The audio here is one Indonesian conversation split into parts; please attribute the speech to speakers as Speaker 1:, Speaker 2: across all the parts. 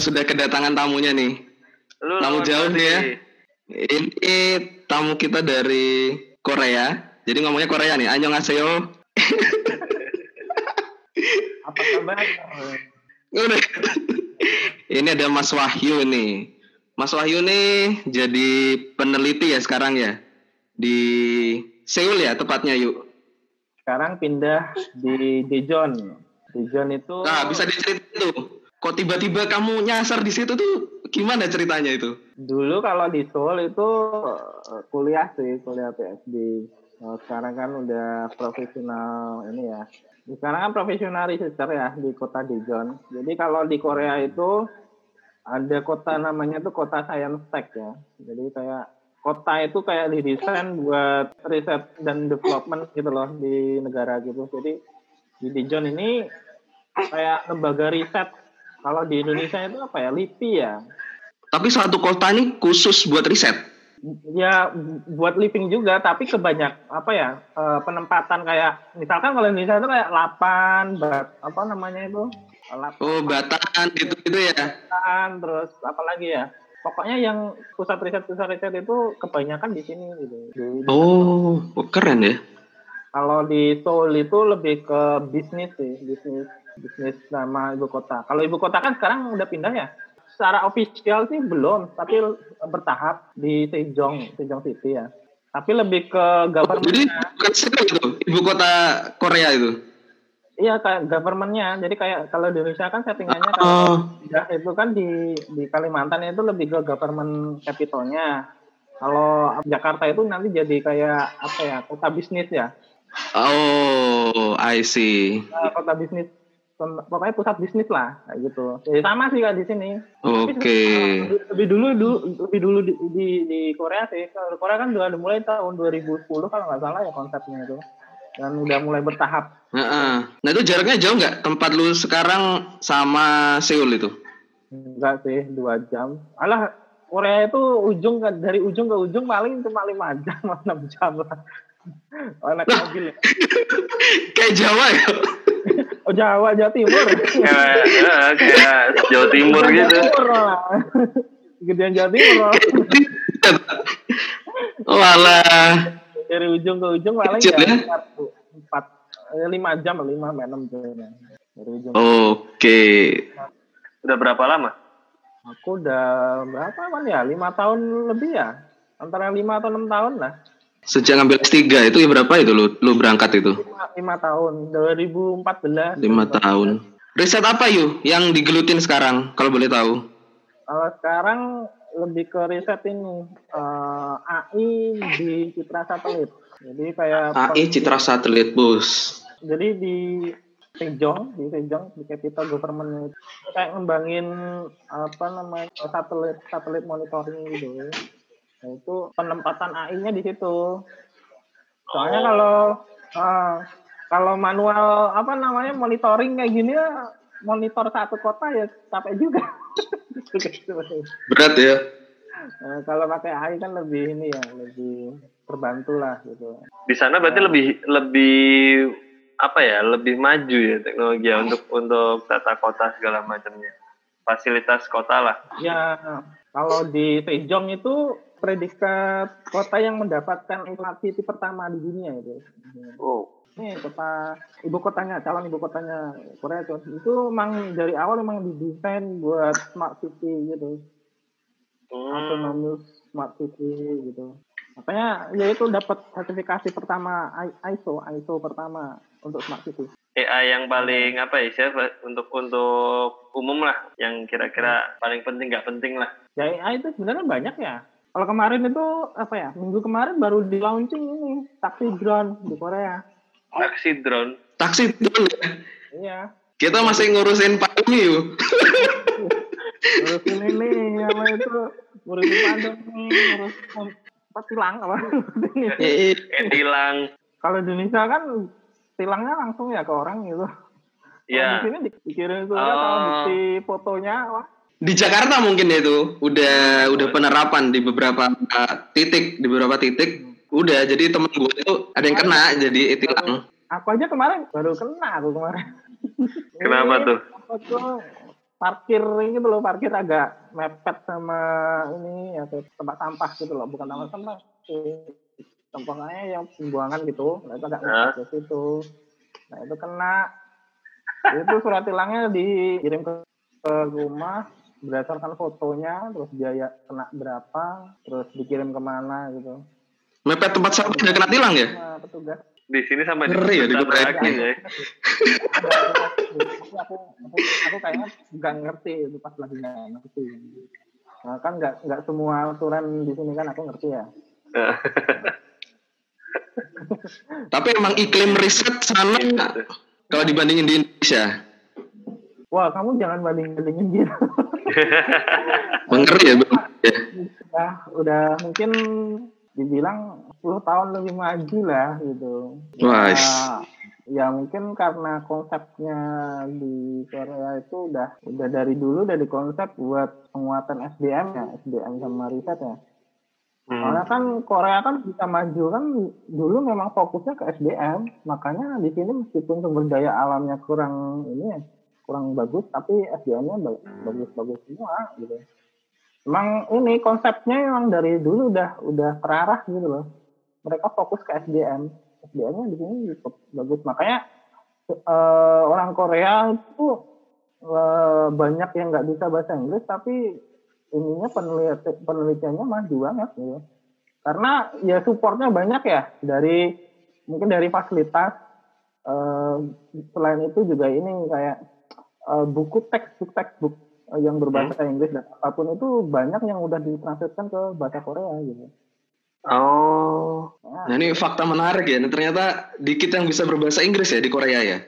Speaker 1: kita sudah kedatangan tamunya nih.
Speaker 2: Lu
Speaker 1: Tamu jauh nih ya. Ini tamu kita dari Korea. Jadi ngomongnya Korea nih. Annyeonghaseyo.
Speaker 3: Apa kabar?
Speaker 1: Ini ada Mas Wahyu nih. Mas Wahyu nih jadi peneliti ya sekarang ya di Seoul ya tepatnya yuk.
Speaker 3: Sekarang pindah di Daejeon. Daejeon itu
Speaker 1: Nah bisa diceritain tuh. Kok tiba-tiba kamu nyasar di situ tuh gimana ceritanya itu?
Speaker 3: dulu kalau di Seoul itu eh, kuliah sih, kuliah PhD. Eh, Sekarang kan udah profesional ini ya. Sekarang kan profesional researcher ya di kota Daejeon. Jadi kalau di Korea itu ada kota namanya tuh kota Science Tech ya. Jadi kayak kota itu kayak didesain buat riset dan development gitu loh di negara gitu. Jadi di Daejeon ini kayak lembaga riset. Kalau di Indonesia itu apa ya? LIPI ya.
Speaker 1: Tapi suatu kota ini khusus buat riset.
Speaker 3: ya bu- buat living juga tapi kebanyak apa ya eh, penempatan kayak misalkan kalau Indonesia itu kayak lapan bat, apa namanya itu
Speaker 1: Oh batan gitu-gitu ya.
Speaker 3: lapan terus apa lagi ya pokoknya yang pusat riset pusat riset itu kebanyakan di sini gitu di-
Speaker 1: Oh keren ya.
Speaker 3: kalau di Seoul itu lebih ke bisnis sih bisnis bisnis nama ibu kota. Kalau ibu kota kan sekarang udah pindah ya? Secara official sih belum tapi bertahap di Sejong Sejong City ya. Tapi lebih ke
Speaker 1: Oh, jadi bukan itu, ibu kota Korea itu.
Speaker 3: iya kayak governmentnya. Jadi kayak kalau di Indonesia kan settingannya kalau
Speaker 1: Oh,
Speaker 3: ya, itu kan di di Kalimantan itu lebih ke government capitalnya. Kalau Jakarta itu nanti jadi kayak apa ya kota bisnis ya.
Speaker 1: Oh, I see.
Speaker 3: Kota bisnis pokoknya pusat bisnis lah kayak gitu jadi sama sih kan di sini
Speaker 1: Oke.
Speaker 3: se- lebih dulu lebih dulu di, di, di Korea sih kalau Korea kan udah mulai tahun 2010 kalau nggak salah ya konsepnya itu dan udah mulai bertahap
Speaker 1: Heeh. Nah itu jaraknya jauh nggak tempat lu sekarang sama Seoul itu?
Speaker 3: enggak sih dua jam alah Korea itu ujung ke- dari ujung ke ujung paling cuma lima jam enam jam lah oh, mobil ya.
Speaker 1: Kayak Jawa ya?
Speaker 3: Oh Jawa Jawa Timur
Speaker 2: Kayak kayak Jawa Timur
Speaker 3: Jawa
Speaker 2: gitu.
Speaker 3: Timur malah. Gedean Jawa Timur.
Speaker 1: Walah.
Speaker 3: dari ujung ke ujung paling
Speaker 1: Kecil
Speaker 3: ya
Speaker 1: ya?
Speaker 3: empat eh, lima jam lima sampai enam jam dari ujung
Speaker 1: Oke.
Speaker 2: Udah berapa lama?
Speaker 3: aku udah berapa man ya lima tahun lebih ya antara lima atau enam tahun lah
Speaker 1: Sejak ngambil S3 itu ya berapa itu lu, lu berangkat itu?
Speaker 3: lima, lima tahun 2014
Speaker 1: Lima tahun. Riset apa yuk yang digelutin sekarang kalau boleh tahu?
Speaker 3: kalau sekarang lebih ke riset ini eh, AI di citra satelit jadi kayak
Speaker 1: AI Citra Satelit Bus.
Speaker 3: jadi di Sejong di Sejong di capital government kayak ngembangin apa namanya satelit satelit monitoring gitu nah, itu penempatan AI-nya di situ soalnya kalau ah, kalau manual apa namanya monitoring kayak gini ya monitor satu kota ya capek juga
Speaker 1: Berat ya?
Speaker 3: Nah, kalau pakai AI kan lebih ini ya lebih terbantu lah gitu
Speaker 2: Di sana berarti lebih lebih apa ya? Lebih maju ya teknologi ya untuk untuk tata kota segala macamnya. Fasilitas kota lah.
Speaker 3: Ya, kalau di Sejong itu predikat kota yang mendapatkan smart city pertama di dunia itu.
Speaker 2: Oh.
Speaker 3: Ini kota ibu kotanya, calon ibu kotanya Korea itu, itu memang dari awal memang didesain buat smart city gitu,
Speaker 2: Hmm.
Speaker 3: autonomous smart city gitu. Makanya ya itu dapat sertifikasi pertama ISO, ISO pertama untuk smart city.
Speaker 2: AI yang paling apa ya siapa untuk untuk umum lah yang kira-kira paling penting nggak penting lah
Speaker 3: Ya AI itu sebenarnya banyak ya. Kalau kemarin itu apa ya? Minggu kemarin baru di launching ini taksi drone di Korea.
Speaker 2: taksi drone
Speaker 1: Taksi dulu ya.
Speaker 3: Iya.
Speaker 1: Kita masih ngurusin pandemi yuk.
Speaker 3: Ngurusin ini apa itu? Ngurusin pandemi, ngurus apa tilang apa?
Speaker 1: Eh,
Speaker 2: kayak tilang
Speaker 3: Kalau di Indonesia kan tilangnya langsung ya ke orang gitu. Kalau
Speaker 2: ya
Speaker 3: Di sini di- dikirim surat
Speaker 2: Oh.
Speaker 3: bukti fotonya wah.
Speaker 1: Di Jakarta mungkin ya itu udah udah penerapan di beberapa uh, titik di beberapa titik. Udah jadi temen gue itu ada yang kena jadi tilang
Speaker 3: Aku aja kemarin baru kena aku kemarin.
Speaker 2: Kenapa tuh?
Speaker 3: Parkir gitu loh, parkir agak mepet sama ini ya tempat sampah gitu loh, bukan tempat sampah tempatnya yang pembuangan gitu, nah, itu agak mepet ke situ. Nah itu kena, itu surat tilangnya dikirim ke, ke rumah berdasarkan fotonya, terus biaya kena berapa, terus dikirim ke mana gitu.
Speaker 1: Mepet tempat sampah udah kena tilang ya?
Speaker 3: Nah, petugas
Speaker 2: Di sini sama di
Speaker 1: Ngeri ya, di
Speaker 2: Kutai
Speaker 1: Kutai.
Speaker 2: ya.
Speaker 3: aku, aku, aku, aku kayaknya nggak ngerti itu pas lagi nggak ngerti. Nah, kan nggak nggak semua aturan di sini kan aku ngerti ya.
Speaker 1: Tapi emang iklim riset sana kalau dibandingin di Indonesia,
Speaker 3: Wah, kamu jangan banding bandingin gitu.
Speaker 1: ngeri ya, Bang? Ya.
Speaker 3: udah, udah mungkin dibilang 10 tahun lebih maju lah gitu.
Speaker 1: Wah,
Speaker 3: Ya, mungkin karena konsepnya di Korea itu udah udah dari dulu udah dikonsep buat penguatan SDM ya, SDM sama riset ya. Soalnya
Speaker 2: Hmm.
Speaker 3: kan Korea kan bisa maju kan dulu memang fokusnya ke SDM, makanya di sini meskipun sumber daya alamnya kurang ini ya, kurang bagus, tapi SDM-nya ba- bagus-bagus semua gitu. Emang ini konsepnya memang dari dulu udah udah terarah gitu loh. Mereka fokus ke SDM, SDM-nya di sini cukup bagus, makanya eh, orang Korea itu eh, banyak yang nggak bisa bahasa Inggris tapi ininya peneliti penelitiannya maju banget gitu. Karena ya supportnya banyak ya dari mungkin dari fasilitas eh, selain itu juga ini kayak eh, buku textbook textbook eh, yang berbahasa Inggris dan apa pun itu banyak yang udah ditranslatekan ke bahasa Korea gitu.
Speaker 2: Oh,
Speaker 3: Nah,
Speaker 1: Nah ini fakta menarik ya. Ternyata dikit yang bisa berbahasa Inggris ya di Korea ya.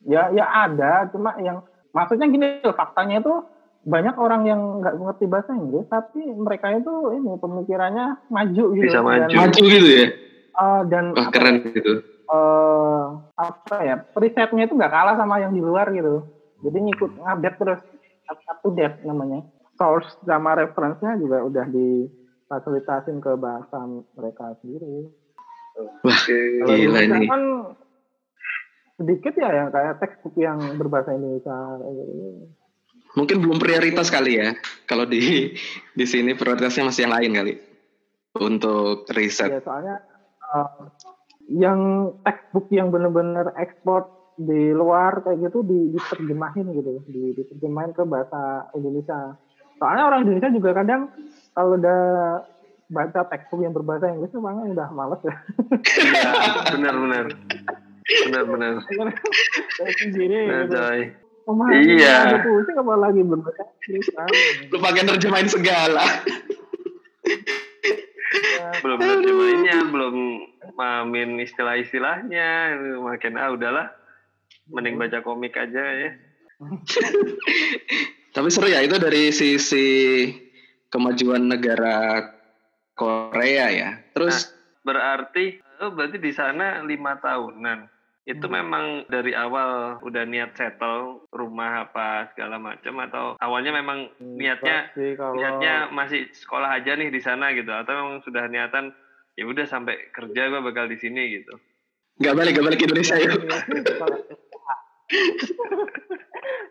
Speaker 3: ya ya ada cuma yang maksudnya gini loh faktanya itu banyak orang yang nggak ngerti bahasa Inggris tapi mereka itu ini pemikirannya maju gitu
Speaker 2: Bisa
Speaker 3: Dan-
Speaker 2: maju.
Speaker 1: Maju gitu ya.
Speaker 3: Eh, dan
Speaker 1: Wah keren gitu.
Speaker 3: eh, apa ya risetnya itu nggak kalah sama yang di luar gitu jadi ngikut ngupdate terus up up to date namanya source sama reference-nya juga udah difasilitasin ke bahasa mereka sendiri
Speaker 1: Wah
Speaker 3: kalau
Speaker 1: Gila ini.
Speaker 3: kan sedikit ya yang kayak textbook yang berbahasa Indonesia
Speaker 1: mungkin belum prioritas kali ya. Kalau di di sini prioritasnya masih yang lain kali untuk riset.
Speaker 3: ya soalnya eh, yang textbook yang benar-benar ekspor di luar kayak gitu di, diterjemahin gitu di, diterjemahin ke bahasa Indonesia soalnya orang Indonesia juga kadang kalau udah baca textbook yang berbahasa Inggris memang udah males ya
Speaker 2: Iya, benar-benar. Benar-benar.
Speaker 3: saya sendiri
Speaker 2: Nah,
Speaker 3: gitu. Pemahaman
Speaker 2: Iya.
Speaker 3: aja pusing apalagi berbahasa Inggris kan.
Speaker 1: Lu pakai nerjemahin segala.
Speaker 2: Belum terjemahinnya, belum mamin istilah-istilahnya. Makin ah udahlah. Mending baca komik aja ya.
Speaker 1: Tapi seru ya itu dari sisi kemajuan negara Korea ya. Terus
Speaker 2: Berarti, oh berarti di sana lima tahunan. Itu
Speaker 3: Hmm.
Speaker 2: memang dari awal udah niat settle rumah apa segala macam atau awalnya memang niatnya
Speaker 3: kalau
Speaker 2: niatnya masih sekolah aja nih di sana gitu atau memang sudah niatan ya udah sampai kerja gue bakal di sini gitu.
Speaker 1: Nggak balik nggak balik Indonesia yuk.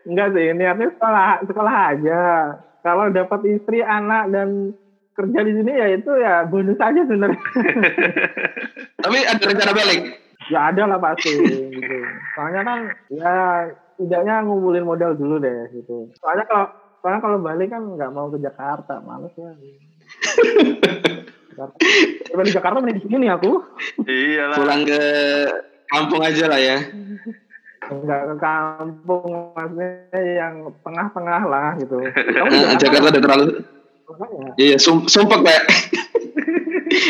Speaker 3: Enggak sih, niatnya sekolah sekolah aja. Kalau dapat istri, anak dan kerja di sini ya itu ya bonus aja sebenarnya.
Speaker 1: Tapi ada rencana balik.
Speaker 3: ya ada lah pasti gitu. Soalnya kan ya tidaknya ngumpulin modal dulu deh gitu. Soalnya kalau soalnya kalau balik kan nggak mau ke Jakarta, males ya. Jakarta. Daripada di Jakarta mending di sini nih aku.
Speaker 2: Iyalah.
Speaker 1: Pulang ke kampung aja lah ya.
Speaker 3: Enggak ke kampung maksudnya yang tengah-tengah lah gitu. Kamu
Speaker 1: Eh, Jakarta udah terlalu
Speaker 3: makanya.
Speaker 1: Iya, sum sumpah Pak.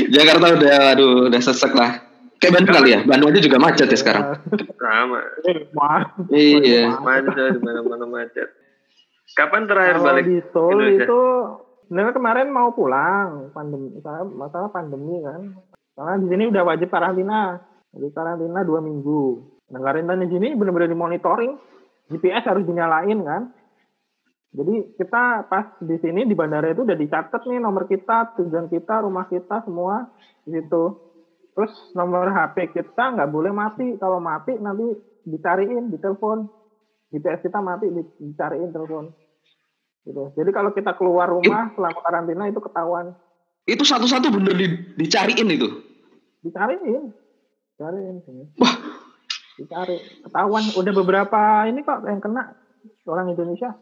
Speaker 1: Jakarta udah aduh udah sesek lah. Kayak Bandung kali ya. Bandung aja juga macet ya sekarang.
Speaker 2: Sama.
Speaker 1: Iya.
Speaker 2: Macet mana-mana macet. Kapan terakhir
Speaker 3: Kalau
Speaker 2: balik
Speaker 3: di Seoul
Speaker 2: Indonesia?
Speaker 3: itu sebenarnya kemarin mau pulang pandemi masalah, pandemi kan. Karena di sini udah wajib karantina. Jadi karantina dua minggu. Nah karantina di sini benar-benar dimonitoring. GPS harus dinyalain kan. Jadi kita pas di sini di bandara itu udah dicatat nih nomor kita, tujuan kita, rumah kita semua di situ. Terus nomor HP kita nggak boleh mati. Kalau mati nanti dicariin, ditelepon. GPS kita mati, di- dicariin telepon. Gitu. Jadi kalau kita keluar rumah selama karantina itu ketahuan.
Speaker 1: Itu satu-satu bener di, dicariin itu.
Speaker 3: Dicariin. Dicariin.
Speaker 1: Wah.
Speaker 3: Dicari. Ketahuan. Udah beberapa ini kok yang kena orang Indonesia.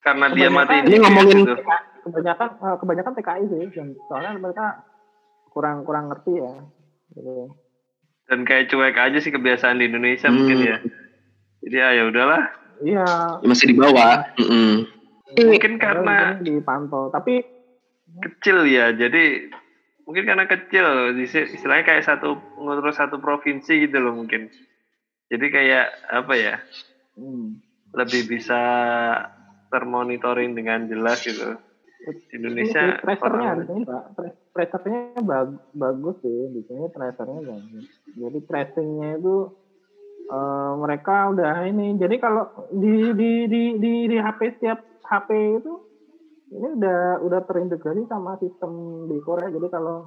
Speaker 2: Karena dia mati
Speaker 1: Ini ngomongin-
Speaker 2: gitu.
Speaker 3: Kebanyakan eh, kebanyakan TKI sih. Dan Soalnya mereka kurang kurang ngerti ya. Gitu.
Speaker 2: Dan kayak cuek aja sih kebiasaan di Indonesia
Speaker 1: Hmm.
Speaker 2: mungkin ya. Jadi ah, ya udahlah.
Speaker 3: Iya.
Speaker 1: Masih di bawah. Mm-mm.
Speaker 2: Mungkin
Speaker 3: padahal
Speaker 2: karena
Speaker 3: dipantau. Tapi
Speaker 2: kecil ya. Jadi mungkin karena kecil. Istilahnya kayak satu ngurus satu provinsi gitu loh mungkin. Jadi kayak apa ya?
Speaker 3: hmm,
Speaker 2: Lebih bisa termonitoring dengan jelas gitu. Di Indonesia
Speaker 3: tracernya di sini pak tracernya bag- bagus sih di sini tracernya bagus jadi tracingnya itu eh, mereka udah ini jadi kalau di di di di, di HP setiap HP itu ini udah udah terintegrasi sama sistem di Korea. Jadi kalau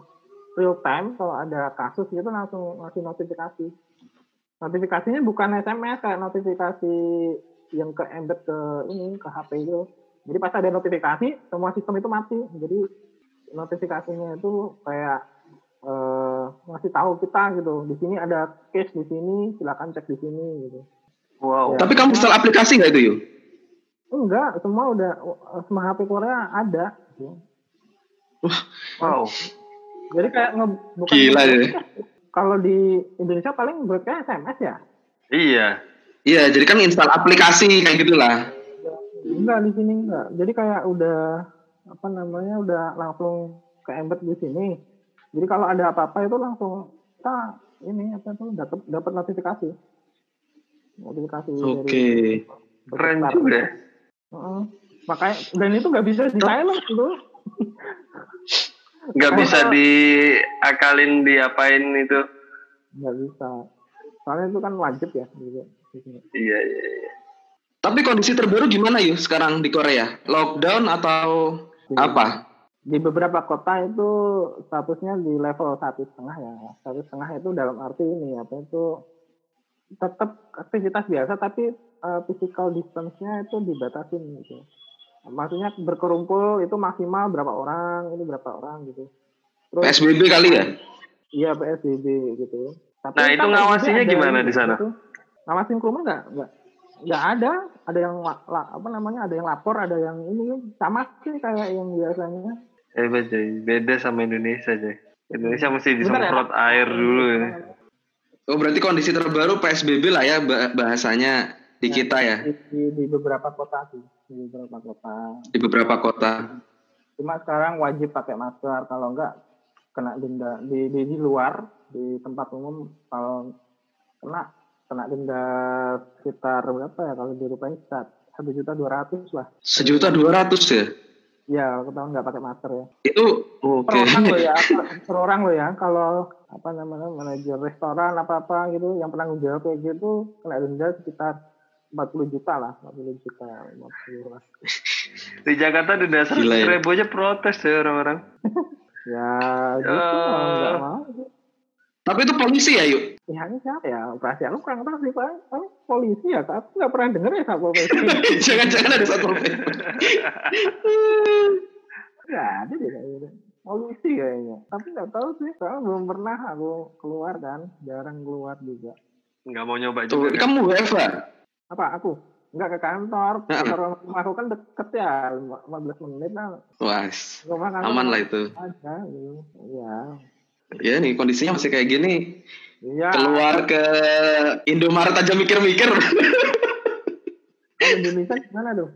Speaker 3: real time kalau ada kasus gitu langsung ngasih notifikasi. Notifikasinya bukan SMS kayak notifikasi yang ke embed ke ini ke HP itu. Jadi pas ada notifikasi, semua sistem itu mati. Jadi notifikasinya itu kayak eh, ngasih tahu kita gitu. Di sini ada case di sini, silakan cek di sini gitu.
Speaker 2: Wow.
Speaker 3: Ya.
Speaker 1: Tapi kamu install aplikasi nggak itu, Yu?
Speaker 3: Enggak, semua udah semua HP Korea ada. gitu.
Speaker 2: Wow.
Speaker 3: Jadi kayak nge, bukan
Speaker 1: Gila ya.
Speaker 3: Kalau di Indonesia paling berarti SMS ya?
Speaker 2: Iya.
Speaker 1: Iya, jadi kan install aplikasi kayak gitulah.
Speaker 3: Enggak di sini enggak. Jadi kayak udah apa namanya udah langsung ke embed di sini. Jadi kalau ada apa-apa itu langsung kita ini apa tuh dapat dapat notifikasi. Notifikasi
Speaker 1: Oke.
Speaker 2: Keren
Speaker 3: bersebar.
Speaker 2: juga.
Speaker 3: Heeh. Makanya dan itu nggak bisa di silent itu.
Speaker 2: Nggak bisa diakalin diapain itu.
Speaker 3: Nggak bisa. Soalnya itu kan wajib ya gitu.
Speaker 2: Iya, iya, iya.
Speaker 1: Tapi kondisi terbaru gimana, Yu, sekarang di Korea? Lockdown atau apa?
Speaker 3: Di beberapa kota itu statusnya di level satu setengah ya. Satu setengah itu dalam arti ini apa itu tetap aktivitas biasa tapi eh, physical distance-nya itu dibatasin gitu. Maksudnya berkerumpul itu maksimal berapa orang, ini berapa orang gitu. Terus
Speaker 1: PSBB kali ya?
Speaker 3: iya PSBB gitu. Tapi
Speaker 2: Nah, itu
Speaker 3: kan
Speaker 2: ngawasinya gimana di sana?
Speaker 3: gitu. Ngawasin kerumunan nggak? Nggak. Nggak ada. Ada yang la- apa namanya? Ada yang lapor, ada yang ini sama sih kayak yang biasanya.
Speaker 2: Hebat, Jay. Beda sama Indonesia, Jay. Indonesia mesti
Speaker 3: ya.
Speaker 2: disemprot air dulu ya.
Speaker 1: Oh, berarti kondisi terbaru PSBB lah ya bah- bahasanya di kita ya,
Speaker 3: Di, di, di beberapa kota sih, di beberapa kota.
Speaker 1: di beberapa kota.
Speaker 3: Cuma sekarang wajib pakai masker, kalau enggak kena denda di, di, di luar di tempat umum kalau kena kena denda sekitar berapa ya kalau dirupain sekitar satu juta dua ratus lah.
Speaker 1: Sejuta dua ratus ya?
Speaker 3: Ya, ketahuan nggak pakai masker ya.
Speaker 1: Itu oke.
Speaker 3: Per orang loh ya, per, per orang loh ya. Kalau apa namanya manajer restoran apa apa gitu, yang penanggung jawab kayak gitu kena denda sekitar 40 juta lah, 40 juta, 50 lah.
Speaker 2: Di Jakarta di dasar
Speaker 1: Gila ya.
Speaker 2: ribu aja protes ya orang-orang.
Speaker 3: Ya, gitu
Speaker 2: Ya.
Speaker 3: mau nggak mau.
Speaker 1: Tapi itu polisi ya, yuk?
Speaker 3: Pihaknya siapa ya? Perasaan lu kurang tahu sih, Pak. Paling polisi ya. Aku nggak pernah denger ya Satpol PP.
Speaker 1: Jangan-jangan ada satu
Speaker 3: Nggak ada deh kayaknya. Polisi kayaknya. Tapi nggak tahu sih. Soalnya belum pernah aku keluar kan. Jarang keluar juga.
Speaker 2: Nggak mau nyoba
Speaker 1: Tuh,
Speaker 2: juga. kan?
Speaker 1: kamu WFA?
Speaker 3: Apa? Aku? Nggak ke kantor.
Speaker 1: Nah.
Speaker 3: Kantor rumah aku kan deket ya. 15 menit lah.
Speaker 1: Wah,
Speaker 3: Rumah
Speaker 1: aman lah itu.
Speaker 3: Ada gitu. Iya.
Speaker 1: Ya nih kondisinya masih kayak gini.
Speaker 3: Iya.
Speaker 1: Keluar ke Indomaret aja mikir-mikir.
Speaker 3: Indonesia gimana tuh?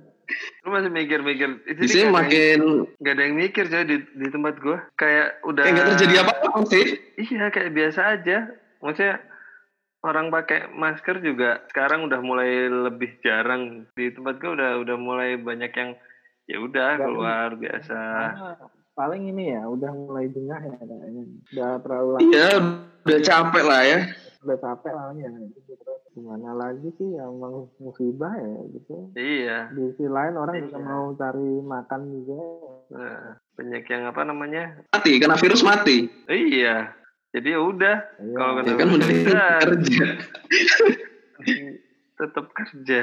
Speaker 2: Lu masih mikir-mikir. Itu
Speaker 1: Di sini
Speaker 2: nggak ada yang-
Speaker 1: makin
Speaker 2: nggak ada yang mikir jadi di, di tempat gua. Kayak udah.
Speaker 1: kayak nggak terjadi apa-apa sih.
Speaker 2: Iya kayak biasa aja. Maksudnya orang pakai masker juga sekarang udah mulai lebih jarang di tempat gua udah udah mulai banyak yang ya udah keluar biasa.
Speaker 3: Paling ini ya, udah mulai jengah ya kayaknya. Udah terlalu lama.
Speaker 1: Iya, udah capek lah ya.
Speaker 3: udah capek lah ya gitu terus gimana lagi sih yang musibah ya gitu
Speaker 2: Iya.
Speaker 3: di sisi lain orang juga
Speaker 2: Iya.
Speaker 3: mau cari makan juga
Speaker 2: Nah, banyak yang apa namanya?
Speaker 1: Mati, karena virus mati.
Speaker 2: Iya. Jadi ya udah
Speaker 3: Iya.
Speaker 2: Kalau kena
Speaker 1: Ya kan udah
Speaker 2: Iya.
Speaker 1: kerja.
Speaker 2: tetap kerja.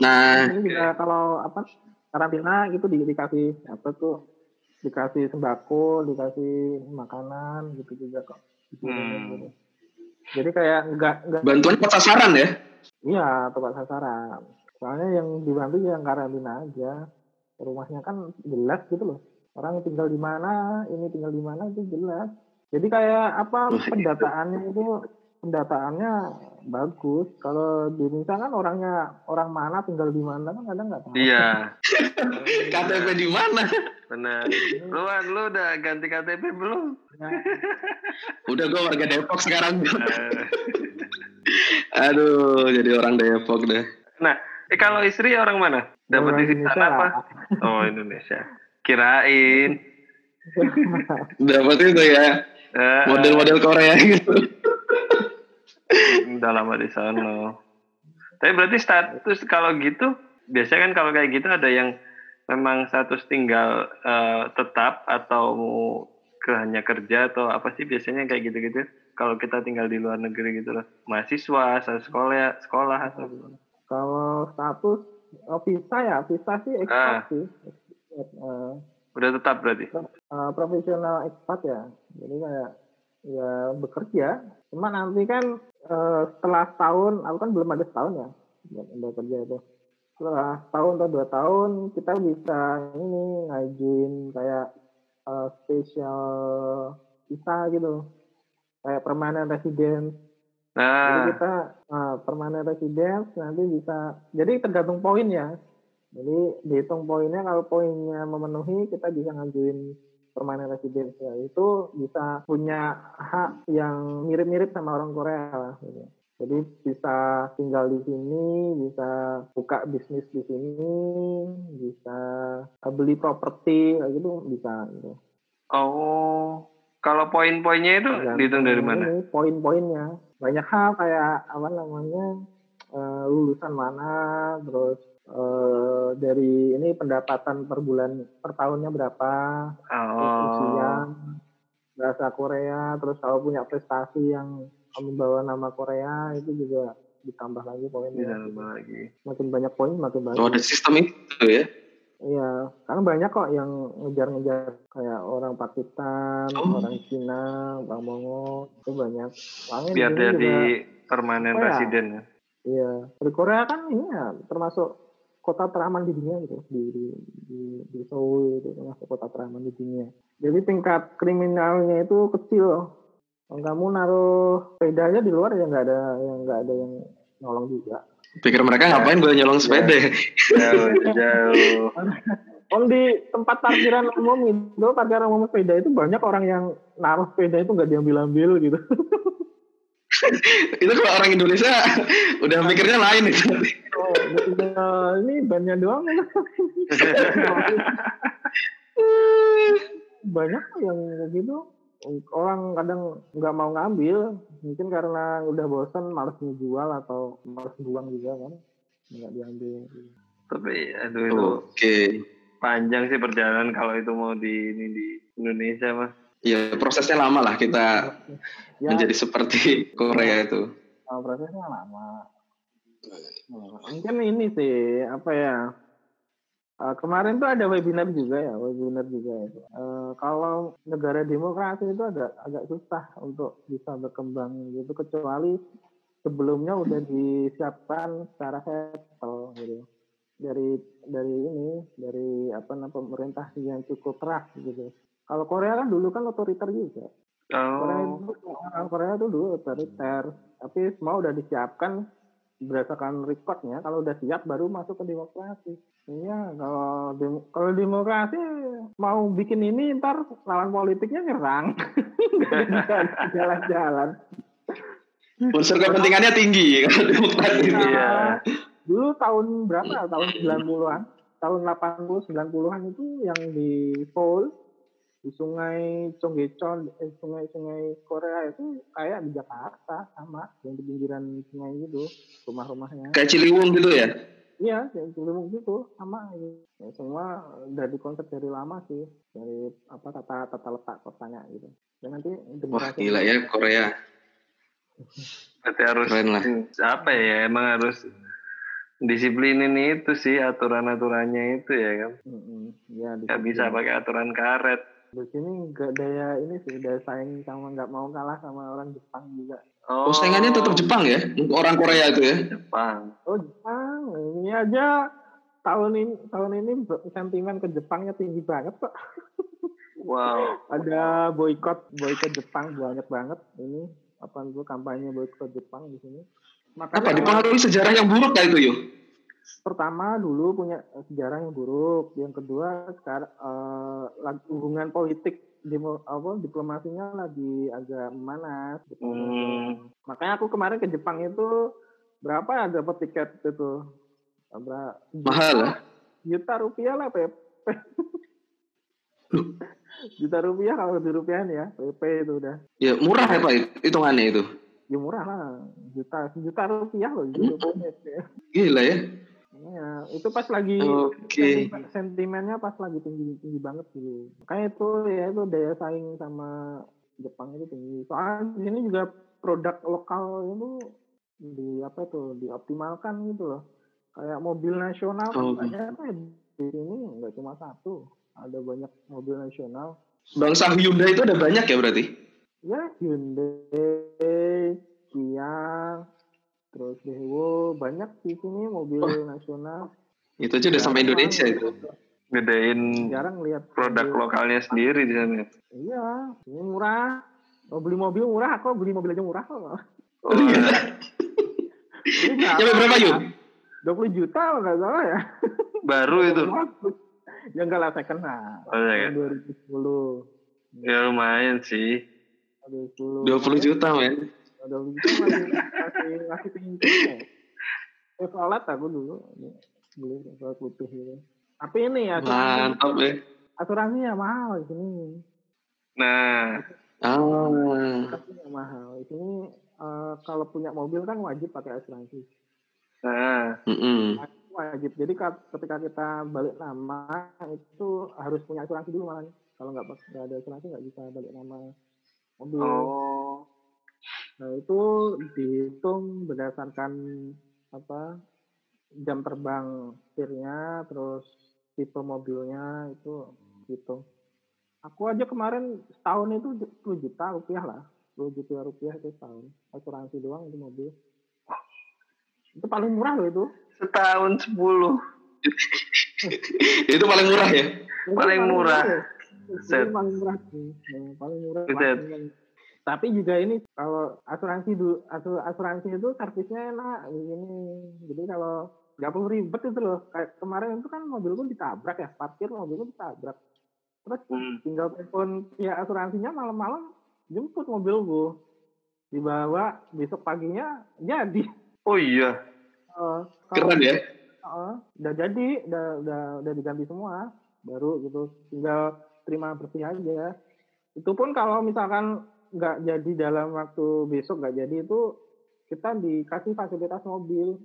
Speaker 1: Nah,
Speaker 3: ini juga kalau apa karantina itu di, dikasih apa tuh dikasih sembako dikasih makanan gitu juga kok
Speaker 2: Hmm.
Speaker 3: gitu. jadi kayak nggak nggak
Speaker 1: Bantuan tepat sasaran ya?
Speaker 3: iya tepat sasaran soalnya yang dibantu yang karantina aja rumahnya kan jelas gitu loh orang tinggal di mana ini tinggal di mana itu jelas jadi kayak apa
Speaker 1: itu-
Speaker 3: pendataannya itu pendataannya bagus kalau di Indonesia kan orangnya orang mana tinggal di mana kan kadang nggak tahu
Speaker 2: Iya.
Speaker 1: KTP di mana?
Speaker 2: Benar. Lu lu udah ganti KTP belum?
Speaker 3: Nah,
Speaker 1: Udah gue warga Depok sekarang.
Speaker 2: Eh,
Speaker 1: Aduh, jadi orang Depok deh.
Speaker 2: Nah, eh kalau istri orang mana? Dapat di sana apa? Oh, Indonesia. Kirain.
Speaker 1: Dapat itu ya
Speaker 2: Eh,
Speaker 1: model-model Korea gitu.
Speaker 2: Udah lama di sana. Tapi berarti status kalau gitu, biasanya kan kalau kayak gitu ada yang memang status tinggal eh, tetap atau ke hanya kerja atau apa sih biasanya kayak gitu-gitu? Kalau kita tinggal di luar negeri gitu loh, mahasiswa, atau sekolah, sekolah atau gimana?
Speaker 3: kalau status oh, visa ya visa sih expat
Speaker 2: Ah.
Speaker 3: sih Eh,
Speaker 2: Udah tetap berarti.
Speaker 3: uh, profesional expat ya. Jadi kayak ya bekerja. Cuma nanti kan uh, setelah setahun, aku kan belum ada setahun ya udah kerja itu. Setelah tahun atau dua tahun kita bisa ini ngajuin kayak uh, special visa gitu, kayak permanent residence. Jadi
Speaker 2: Nah,
Speaker 3: kita uh, permanent residence nanti bisa, jadi tergantung poin ya. Jadi dihitung poinnya kalau poinnya memenuhi kita bisa ngajuin permanent residence. Itu bisa punya hak yang mirip-mirip sama orang Korea lah. Gitu. Jadi bisa tinggal di sini, bisa buka bisnis di sini, bisa beli properti gitu bisa. Gitu.
Speaker 2: oh, kalau poin-poinnya itu
Speaker 3: Tergantung
Speaker 2: dihitung dari mana?
Speaker 3: Poin-poinnya banyak hal kayak apa namanya eh, lulusan mana, terus eh, dari ini pendapatan per bulan per tahunnya berapa, usia,
Speaker 2: Oh,
Speaker 3: bahasa Korea, terus kalau punya prestasi yang membawa nama Korea itu juga ditambah lagi poinnya.
Speaker 2: nambah lagi.
Speaker 3: Makin banyak poin makin bagus.
Speaker 1: Oh, ada sistem itu ya?
Speaker 3: Iya, karena banyak kok yang ngejar-ngejar kayak orang Pakistan,
Speaker 1: Oh.
Speaker 3: orang Cina, orang Mongol itu banyak. Soalnya
Speaker 2: Biar jadi permanen
Speaker 3: Oh ya.
Speaker 2: residen ya.
Speaker 3: Iya, di Korea kan ini ya termasuk kota teraman di dunia gitu di di di, di Seoul itu termasuk kota teraman di dunia. Jadi tingkat kriminalnya itu kecil. Kalau kamu naruh sepedanya di luar ya nggak ada yang nggak ada yang nolong juga.
Speaker 1: Pikir mereka ngapain gue nyolong sepeda?
Speaker 2: Jauh, jauh.
Speaker 3: Om di tempat parkiran umum itu parkiran umum sepeda itu banyak orang yang naruh sepeda itu nggak diambil-ambil gitu.
Speaker 1: itu kalau orang Indonesia udah mikirnya lain itu.
Speaker 3: Oh, udah, ini bannya doang. banyak yang kayak gitu orang kadang nggak mau ngambil mungkin karena udah bosan males ngejual atau males buang juga kan nggak diambil
Speaker 2: Tapi aduh itu
Speaker 1: Oke.
Speaker 2: panjang sih perjalanan kalau itu mau di ini di Indonesia mas.
Speaker 1: Ya prosesnya lama lah kita
Speaker 3: ya.
Speaker 1: menjadi seperti Korea itu.
Speaker 3: uh, prosesnya lama. Mungkin ini sih apa ya uh, kemarin tuh ada webinar juga ya webinar juga itu. Uh, kalau negara demokrasi itu agak agak susah untuk bisa berkembang gitu kecuali sebelumnya udah disiapkan secara settle gitu. Dari dari ini dari apa namanya pemerintah yang cukup keras gitu kalau Korea kan dulu kan otoriter juga Korea
Speaker 2: Oh,
Speaker 3: itu orang Korea itu dulu otoriter, tapi semua udah disiapkan berdasarkan recordnya. Kalau udah siap baru masuk ke demokrasi. Iya, kalau dem- kalau demokrasi mau bikin ini ntar lawan politiknya nyerang, jalan-jalan.
Speaker 1: Unsur kepentingannya tinggi kalau demokrasi.
Speaker 2: Iya.
Speaker 3: Dulu tahun berapa? Tahun 90-an, tahun 80 90-an itu yang di Seoul di sungai Chonggecheon, eh, sungai-sungai Korea itu kayak di Jakarta sama yang di pinggiran sungai gitu rumah-rumahnya.
Speaker 1: Kayak Ciliwung gitu ya?
Speaker 3: Iya, yang Ciliwung gitu sama. Ya, semua udah dikonsep dari lama sih dari apa tata tata letak kotanya gitu. Dan nanti
Speaker 1: Wah gila ya Korea.
Speaker 2: berarti harus
Speaker 1: Keren lah.
Speaker 2: apa ya? Emang harus disiplinin itu sih aturan-aturannya itu ya kan.
Speaker 3: Mm-mm. Ya, di
Speaker 2: Nggak bisa pakai aturan karet.
Speaker 3: Di sini nggak daya ini sih daya saing sama nggak mau kalah sama orang Jepang juga.
Speaker 1: Oh, saingannya tetap Jepang ya? Orang Korea itu ya?
Speaker 2: Jepang.
Speaker 3: Oh Jepang, ini aja tahun ini tahun ini sentimen ke Jepangnya tinggi banget kok.
Speaker 2: Wow.
Speaker 3: Ada boykot boykot Jepang banyak banget ini apa itu kampanye boykot Jepang di sini.
Speaker 1: Apa
Speaker 3: Makanya
Speaker 1: dipengaruhi sejarah yang buruk kali itu yuk?
Speaker 3: Pertama dulu punya sejarah yang buruk, yang kedua sekarang eh, lag- hubungan politik demo, apa diplomasinya lagi agak memanas. gitu.
Speaker 2: Hmm.
Speaker 3: Makanya aku kemarin ke Jepang itu berapa ya dapat tiket itu? Berapa?
Speaker 1: Mahal ya?
Speaker 3: Juta rupiah lah PP. juta rupiah kalau di rupiah ya, PP itu udah.
Speaker 1: Ya murah ya Pak hitungannya itu.
Speaker 3: Ya murah lah, juta juta rupiah loh. Gitu,
Speaker 1: Gila ya.
Speaker 3: Ya, itu pas lagi sentimen- sentimennya pas lagi tinggi tinggi banget dulu. Makanya itu ya itu daya saing sama Jepang itu tinggi. Soalnya di sini juga produk lokal itu di apa tuh dioptimalkan gitu loh. Kayak mobil nasional kan
Speaker 1: Oh.
Speaker 3: banyak tuh di sini nggak cuma satu, ada banyak mobil nasional.
Speaker 1: Bangsa Hyundai itu ada banyak ya berarti?
Speaker 3: Ya Hyundai, Kia, terus Dewo banyak di sini mobil nasional.
Speaker 1: Itu aja udah sampai Indonesia itu.
Speaker 2: Gedein
Speaker 3: Jarang lihat
Speaker 2: produk
Speaker 3: mobil-
Speaker 2: lokalnya sendiri di sana.
Speaker 3: Iya, ini murah. Mau beli mobil murah, kok beli mobil aja murah kok.
Speaker 2: Oh, iya.
Speaker 3: Ini
Speaker 1: Nyampe berapa yuk?
Speaker 3: 20 juta kalau nggak salah ya.
Speaker 2: Baru itu.
Speaker 3: Ya enggak lah second hand.
Speaker 2: Oh, iya,
Speaker 3: Tahun 2010.
Speaker 2: Ya lumayan sih.
Speaker 3: 2010.
Speaker 1: 20 juta men.
Speaker 3: 20 juta masih masih masih tinggi ya. Chevrolet aku dulu Ini, beli Chevrolet putih gitu. Tapi ini ya asuransi,
Speaker 1: Mantap ya.
Speaker 3: asuransinya mahal di sini.
Speaker 2: Nah,
Speaker 1: Ah.
Speaker 3: Asuransinya mahal. Di sini eh, kalau punya mobil kan wajib pakai asuransi.
Speaker 2: nah,
Speaker 1: Mm-mm.
Speaker 3: wajib. Jadi ka- ketika kita balik nama itu harus punya asuransi dulu malah. Kalau nggak nggak ada asuransi nggak bisa balik nama mobil.
Speaker 2: oh,
Speaker 3: Nah itu dihitung berdasarkan apa jam terbang setirnya, terus tipe mobilnya itu hitung. Aku aja kemarin setahun itu 10 juta rupiah lah, 10 juta rupiah itu setahun asuransi doang itu mobil. Itu paling murah loh itu.
Speaker 2: setahun sepuluh.
Speaker 1: itu paling murah ya.
Speaker 3: Itu
Speaker 2: Paling murah.
Speaker 3: ya. Itu
Speaker 2: Set.
Speaker 3: paling murah sih. Yang paling murah. Tapi juga ini kalau asuransi du, asu- asuransi itu servisnya enak di sini. Jadi kalau nggak perlu ribet itu loh. Kayak kemarin itu kan mobilku ditabrak ya, parkir mobilku ditabrak. Terus
Speaker 2: Hmm.
Speaker 3: tinggal telepon pihak asuransinya malam-malam jemput mobilku. Dibawa besok paginya jadi.
Speaker 2: Oh iya.
Speaker 3: Kalau
Speaker 1: Keren ya.
Speaker 3: Heeh, udah jadi, udah, udah udah diganti semua, baru gitu. Tinggal terima bersih aja. Itu pun kalau misalkan nggak jadi dalam waktu besok nggak jadi itu kita dikasih fasilitas mobil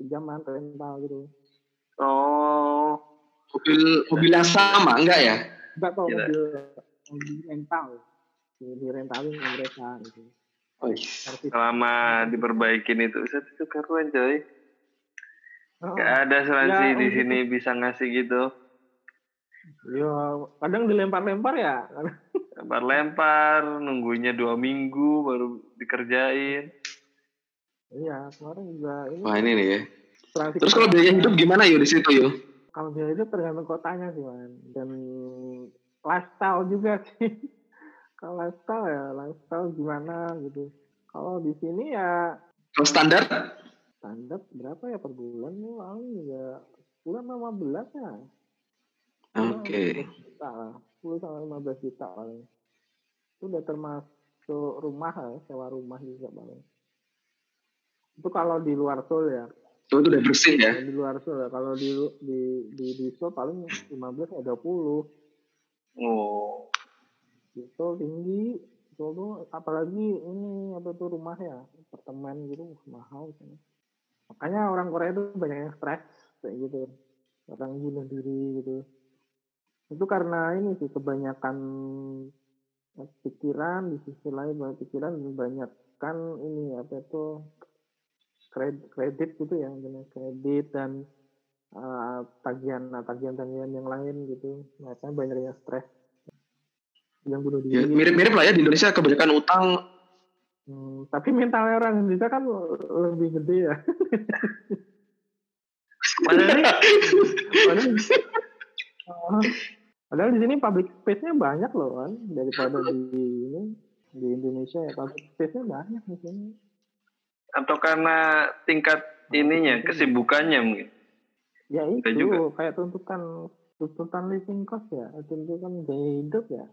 Speaker 3: pinjaman rental gitu.
Speaker 2: Oh,
Speaker 1: Mobil mobil yang sama enggak ya?
Speaker 3: Nggak tahu
Speaker 2: Gila.
Speaker 3: mobil mobil rental, di rentalin mereka gitu.
Speaker 1: Oh,
Speaker 2: selama diperbaikin itu, Set, itu keren coy. Gak ada asuransi
Speaker 3: Ya,
Speaker 2: di
Speaker 3: gitu.
Speaker 2: sini bisa ngasih gitu.
Speaker 3: Ya, kadang dilempar-lempar ya.
Speaker 2: Lempar-lempar, nunggunya dua minggu baru dikerjain.
Speaker 3: Iya, kemarin juga ini.
Speaker 1: Wah ini nih ya. Terus kalau biaya hidup gimana yuk di situ yuk?
Speaker 3: kalau biaya hidup tergantung kotanya sih man dan lifestyle juga sih kalau lifestyle ya lifestyle gimana gitu kalau di sini ya
Speaker 1: Kalau standar?
Speaker 3: standar berapa ya per bulan nih paling juga bulan 15 ya
Speaker 1: Oke.
Speaker 3: 15 juta lah 10 sampai 15 juta paling. Itu udah termasuk rumah ya sewa rumah juga paling. Itu kalau di luar Seoul ya.
Speaker 1: Oh, itu udah bersih ya.
Speaker 3: Di luar Seoul ya. Kalau di di di, di Seoul paling 15 ya 20
Speaker 2: Oh,
Speaker 3: itu tinggi. Itu tuh apalagi ini apa tuh rumah ya? Apartemen gitu mahal kan. makanya orang Korea itu banyak yang stres kayak gitu. Orang bunuh diri gitu itu karena ini sih kebanyakan pikiran di sisi lain banyak pikiran dan banyak kan ini apa itu kredit, kredit gitu ya ya. kredit dan uh, tagihan nah, tagihan tagihan yang lain gitu mereka banyak yang stres yang bunuh
Speaker 1: Ya,
Speaker 3: diri
Speaker 1: mirip-mirip lah ya di Indonesia kebanyakan utang.
Speaker 3: Hmm, tapi mentalnya orang Indonesia kan lebih gede ya
Speaker 2: Mana nih?
Speaker 3: padahal uh, padahal di sini public space-nya banyak loh kan daripada di ini di Indonesia ya public space-nya banyak di sini
Speaker 2: Atau karena tingkat ininya, kesibukannya mungkin.
Speaker 3: Ya itu
Speaker 2: juga.
Speaker 3: kayak tuntutan tuntutan living cost ya, tuntutan gaya hidup ya.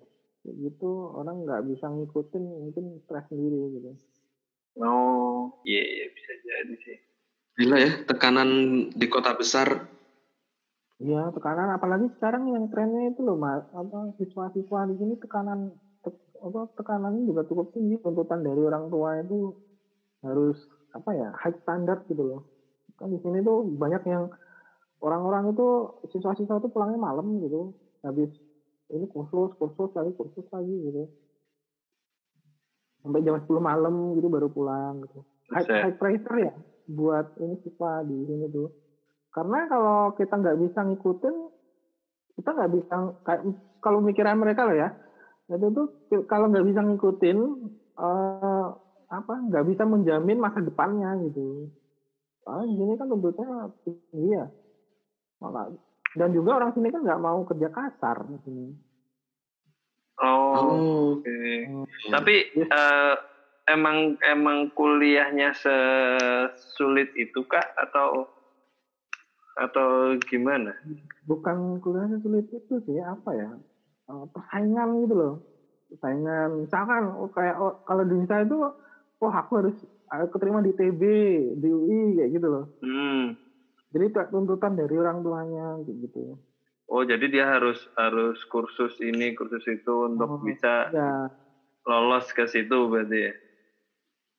Speaker 3: Kayak gitu orang nggak bisa ngikutin mungkin stres sendiri gitu.
Speaker 2: Oh, iya, iya bisa jadi sih.
Speaker 1: Gila ya, tekanan di kota besar.
Speaker 3: Iya tekanan apalagi sekarang yang trennya itu loh mas. Apa siswa-siswa di sini tekanan te- apa tekanannya juga cukup tinggi. Tuntutan dari orang tua itu harus apa ya high standard gitu loh. Kan di sini tuh banyak yang orang-orang itu siswa-siswa itu pulangnya malam gitu. Habis ini kursus kursus lagi kursus lagi gitu. Sampai jam 10 malam gitu baru pulang gitu. High, high pressure ya buat ini siswa di sini tuh karena kalau kita nggak bisa ngikutin kita nggak bisa kayak kalau mikiran mereka loh ya itu tuh kalau nggak bisa ngikutin eh, apa nggak bisa menjamin masa depannya gitu. Ah di sini kan tuntutannya tinggi ya. Maka- dan juga orang sini kan nggak mau kerja kasar di sini.
Speaker 2: Oh,
Speaker 1: Oh,
Speaker 2: oke.
Speaker 3: Hmm.
Speaker 2: Tapi eh, emang emang kuliahnya sesulit itu kah atau atau gimana?
Speaker 3: bukan kuliahnya sulit itu sih apa ya eh, persaingan gitu loh persaingan misalkan oh, kayak oh, kalau di Indonesia itu oh aku harus eh, keterima di TB di UI kayak gitu loh
Speaker 2: Hmm.
Speaker 3: jadi kayak tuntutan dari orang tuanya kayak gitu
Speaker 2: Oh, jadi dia harus harus kursus ini, kursus itu
Speaker 3: Oh,
Speaker 2: untuk bisa
Speaker 3: ya
Speaker 2: lolos ke situ berarti ya.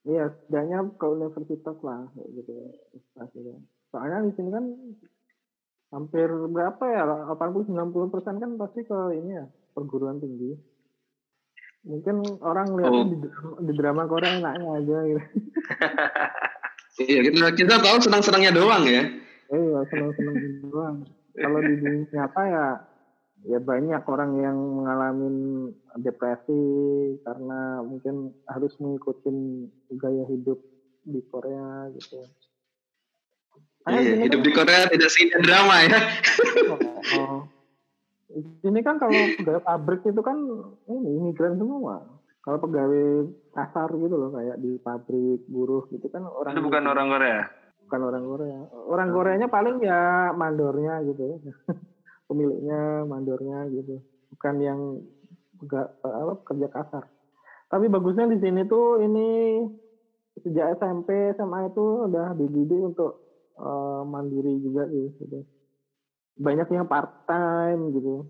Speaker 3: iya setidaknya ke universitas lah kayak gitu Universitas. Soalnya di sini kan hampir berapa ya 80 90 persen kan pasti ke ini ya perguruan tinggi mungkin orang lihat
Speaker 1: Oh.
Speaker 3: di, drama- di drama Korea enaknya aja gitu
Speaker 1: iya kita kita tahu senang-senangnya doang ya.
Speaker 3: Iya seneng doang kalau di dunia nyata ya ya banyak orang yang mengalami depresi karena mungkin harus mengikuti gaya hidup di Korea gitu.
Speaker 1: Iya, hidup
Speaker 3: kan-
Speaker 1: di Korea tidak seindah drama ya.
Speaker 3: Oh. Ini kan kalau pegawai pabrik itu kan ini imigran semua. Kalau pegawai kasar gitu loh kayak di pabrik buruh gitu kan orang
Speaker 2: Itu bukan orang Korea.
Speaker 3: bukan orang Korea. Orang Koreanya paling ya mandornya gitu. Pemiliknya, mandornya gitu. Bukan yang pega- apa, kerja kasar. Tapi bagusnya di sini tuh ini sejak SMP, SMA itu udah dididik untuk eh, mandiri juga sih. Gitu. Banyak yang part time gitu.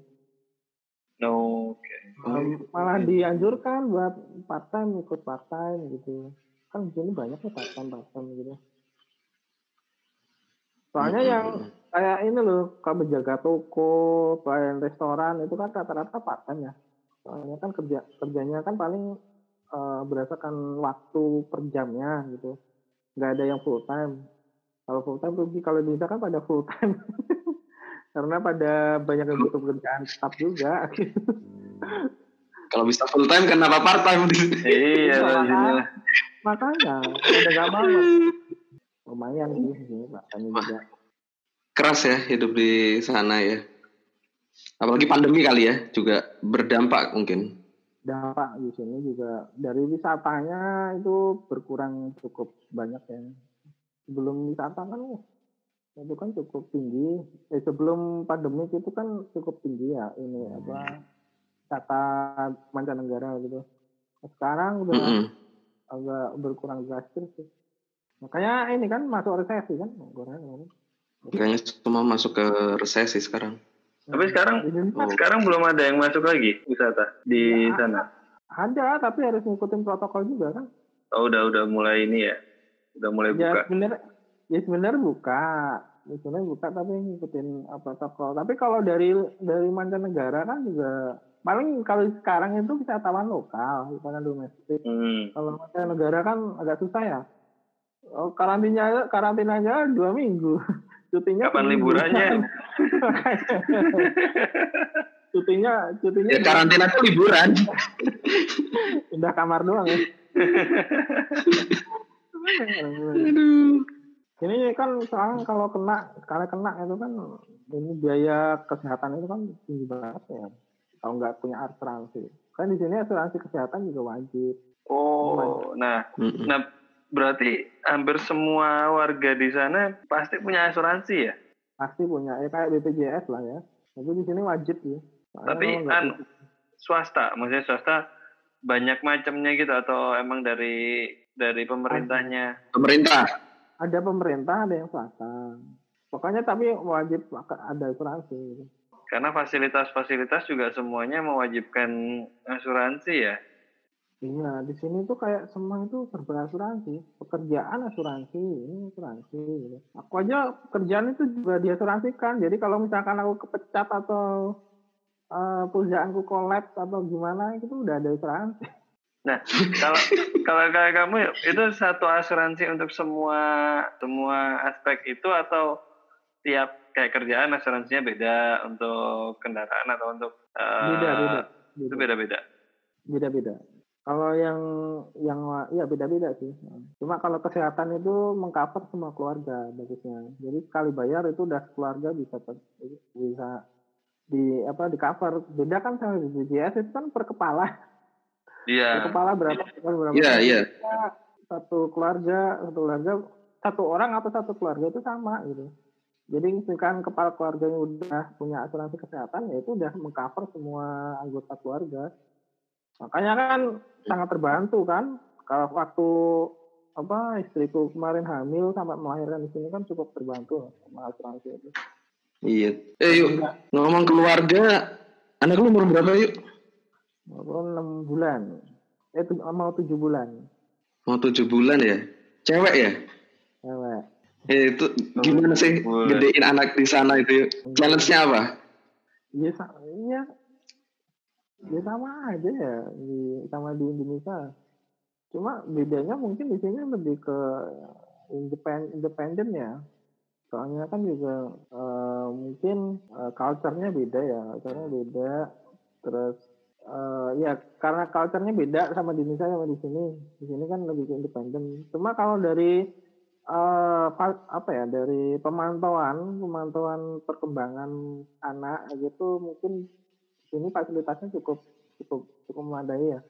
Speaker 2: No, oke.
Speaker 3: Um, malah dianjurkan buat part time ikut part time gitu kan di sini banyak ya part time part time gitu soalnya yang kayak ini loh kalau menjaga toko pelayan restoran itu kan rata-rata part time ya soalnya kan kerja kerjanya kan paling eh, berdasarkan waktu per jamnya gitu nggak ada yang full time kalau full time rugi kalau di Indonesia kan pada full time karena pada banyak yang butuh pekerjaan tetap juga.
Speaker 1: Kalau bisa full time kenapa part time?
Speaker 2: Iya,
Speaker 3: Iya,
Speaker 2: jadinya.
Speaker 3: makanya ada gak mau. Lumayan sih sih makanya juga.
Speaker 1: Keras ya hidup di sana ya. Apalagi pandemi kali ya juga berdampak mungkin.
Speaker 3: dampak di sini juga. Dari wisatanya itu berkurang cukup banyak ya sebelum wisata kan itu kan cukup tinggi eh, sebelum pandemi itu kan cukup tinggi ya ini apa wisata mancanegara gitu sekarang udah
Speaker 1: Mm-mm.
Speaker 3: agak berkurang drastis sih makanya ini kan masuk resesi kan Korea kemarin.
Speaker 1: Kayaknya semua masuk ke resesi sekarang.
Speaker 2: Tapi sekarang
Speaker 1: Oh.
Speaker 2: sekarang belum ada yang masuk lagi wisata di
Speaker 3: Ya.
Speaker 2: sana.
Speaker 3: ada tapi harus ngikutin protokol juga kan
Speaker 2: Oh, udah udah mulai ini ya. Udah mulai
Speaker 3: ya
Speaker 2: buka.
Speaker 3: sebenarnya ya sebenarnya buka ya sebenarnya buka tapi ngikutin protokol tapi kalau dari dari mancanegara kan juga paling kalau sekarang itu wisatawan lokal wisatawan domestik
Speaker 2: Hmm.
Speaker 3: kalau mancanegara kan agak susah ya Oh, karantinanya karantinanya dua minggu. Cutinya
Speaker 2: Kapan liburannya?
Speaker 3: cutinya cutinya
Speaker 1: Ya karantina tuh liburan.
Speaker 3: udah kamar doang ya.
Speaker 1: Aduh.
Speaker 3: Ini kan sekarang kalau kena, kalau kena itu kan ini biaya kesehatan itu kan tinggi banget ya. Kalau nggak punya asuransi, kan di sini asuransi kesehatan juga wajib.
Speaker 2: Oh, nah,
Speaker 1: Mm-mm.
Speaker 2: nah berarti hampir semua warga di sana pasti punya asuransi ya?
Speaker 3: Pasti punya, ya kayak BPJS lah ya. Tapi di sini wajib ya. Soalnya
Speaker 2: Tapi anu, swasta, maksudnya swasta banyak macamnya gitu atau emang dari dari pemerintahnya?
Speaker 1: Pemerintah.
Speaker 3: ada pemerintah, ada yang swasta. Pokoknya tapi wajib ada asuransi. Gitu.
Speaker 2: Karena fasilitas-fasilitas juga semuanya mewajibkan asuransi ya.
Speaker 3: Iya, di sini tuh kayak semua itu serba asuransi. Pekerjaan asuransi, ini asuransi. Gitu. Aku aja kerjaan itu juga diasuransikan. Jadi kalau misalkan aku kepecat atau eh, perusahaanku kolaps atau gimana, itu udah ada asuransi.
Speaker 2: Nah, kalau kalau kayak kamu itu satu asuransi untuk semua semua aspek itu atau tiap kayak kerjaan asuransinya beda untuk kendaraan atau untuk eh,
Speaker 3: Beda, beda.
Speaker 2: itu beda-beda.
Speaker 3: Beda-beda. Kalau yang yang ya beda-beda sih. Cuma kalau kesehatan itu mengcover semua keluarga bagusnya. Jadi sekali bayar itu udah keluarga bisa bisa di apa di cover. Beda kan sama BPJS itu kan per kepala. Per
Speaker 2: Iya.
Speaker 3: kepala berapa? berapa
Speaker 1: Iya, iya.
Speaker 3: Satu keluarga, satu keluarga, satu orang atau satu keluarga itu sama gitu. Jadi misalkan kepala keluarganya udah punya asuransi kesehatan, ya itu udah mengcover semua anggota keluarga. Makanya kan sangat terbantu kan kalau waktu apa istriku kemarin hamil sampai melahirkan di sini kan cukup terbantu sama asuransi itu.
Speaker 1: Iya. Eh yuk ngomong keluarga. Anak lu umur berapa yuk?
Speaker 3: Walaupun enam bulan, eh tu- mau tujuh bulan,
Speaker 1: Mau tujuh bulan ya. Cewek ya?
Speaker 3: cewek.
Speaker 1: Eh, itu gimana sih
Speaker 2: Boleh.
Speaker 1: gedein anak di sana itu? Challenge-nya apa?
Speaker 3: Iya, sa- iya, ya sama aja ya di sama di Indonesia. Cuma bedanya mungkin di sini lebih ke independen independen ya. Soalnya kan juga eh, mungkin eh, culture-nya beda ya, culture-nya beda. Terus eh, ya karena culture-nya beda sama di Indonesia sama di sini. Di sini kan lebih ke independen. Cuma kalau dari pa- apa ya dari pemantauan pemantauan perkembangan anak gitu mungkin ini fasilitasnya cukup cukup cukup memadai ya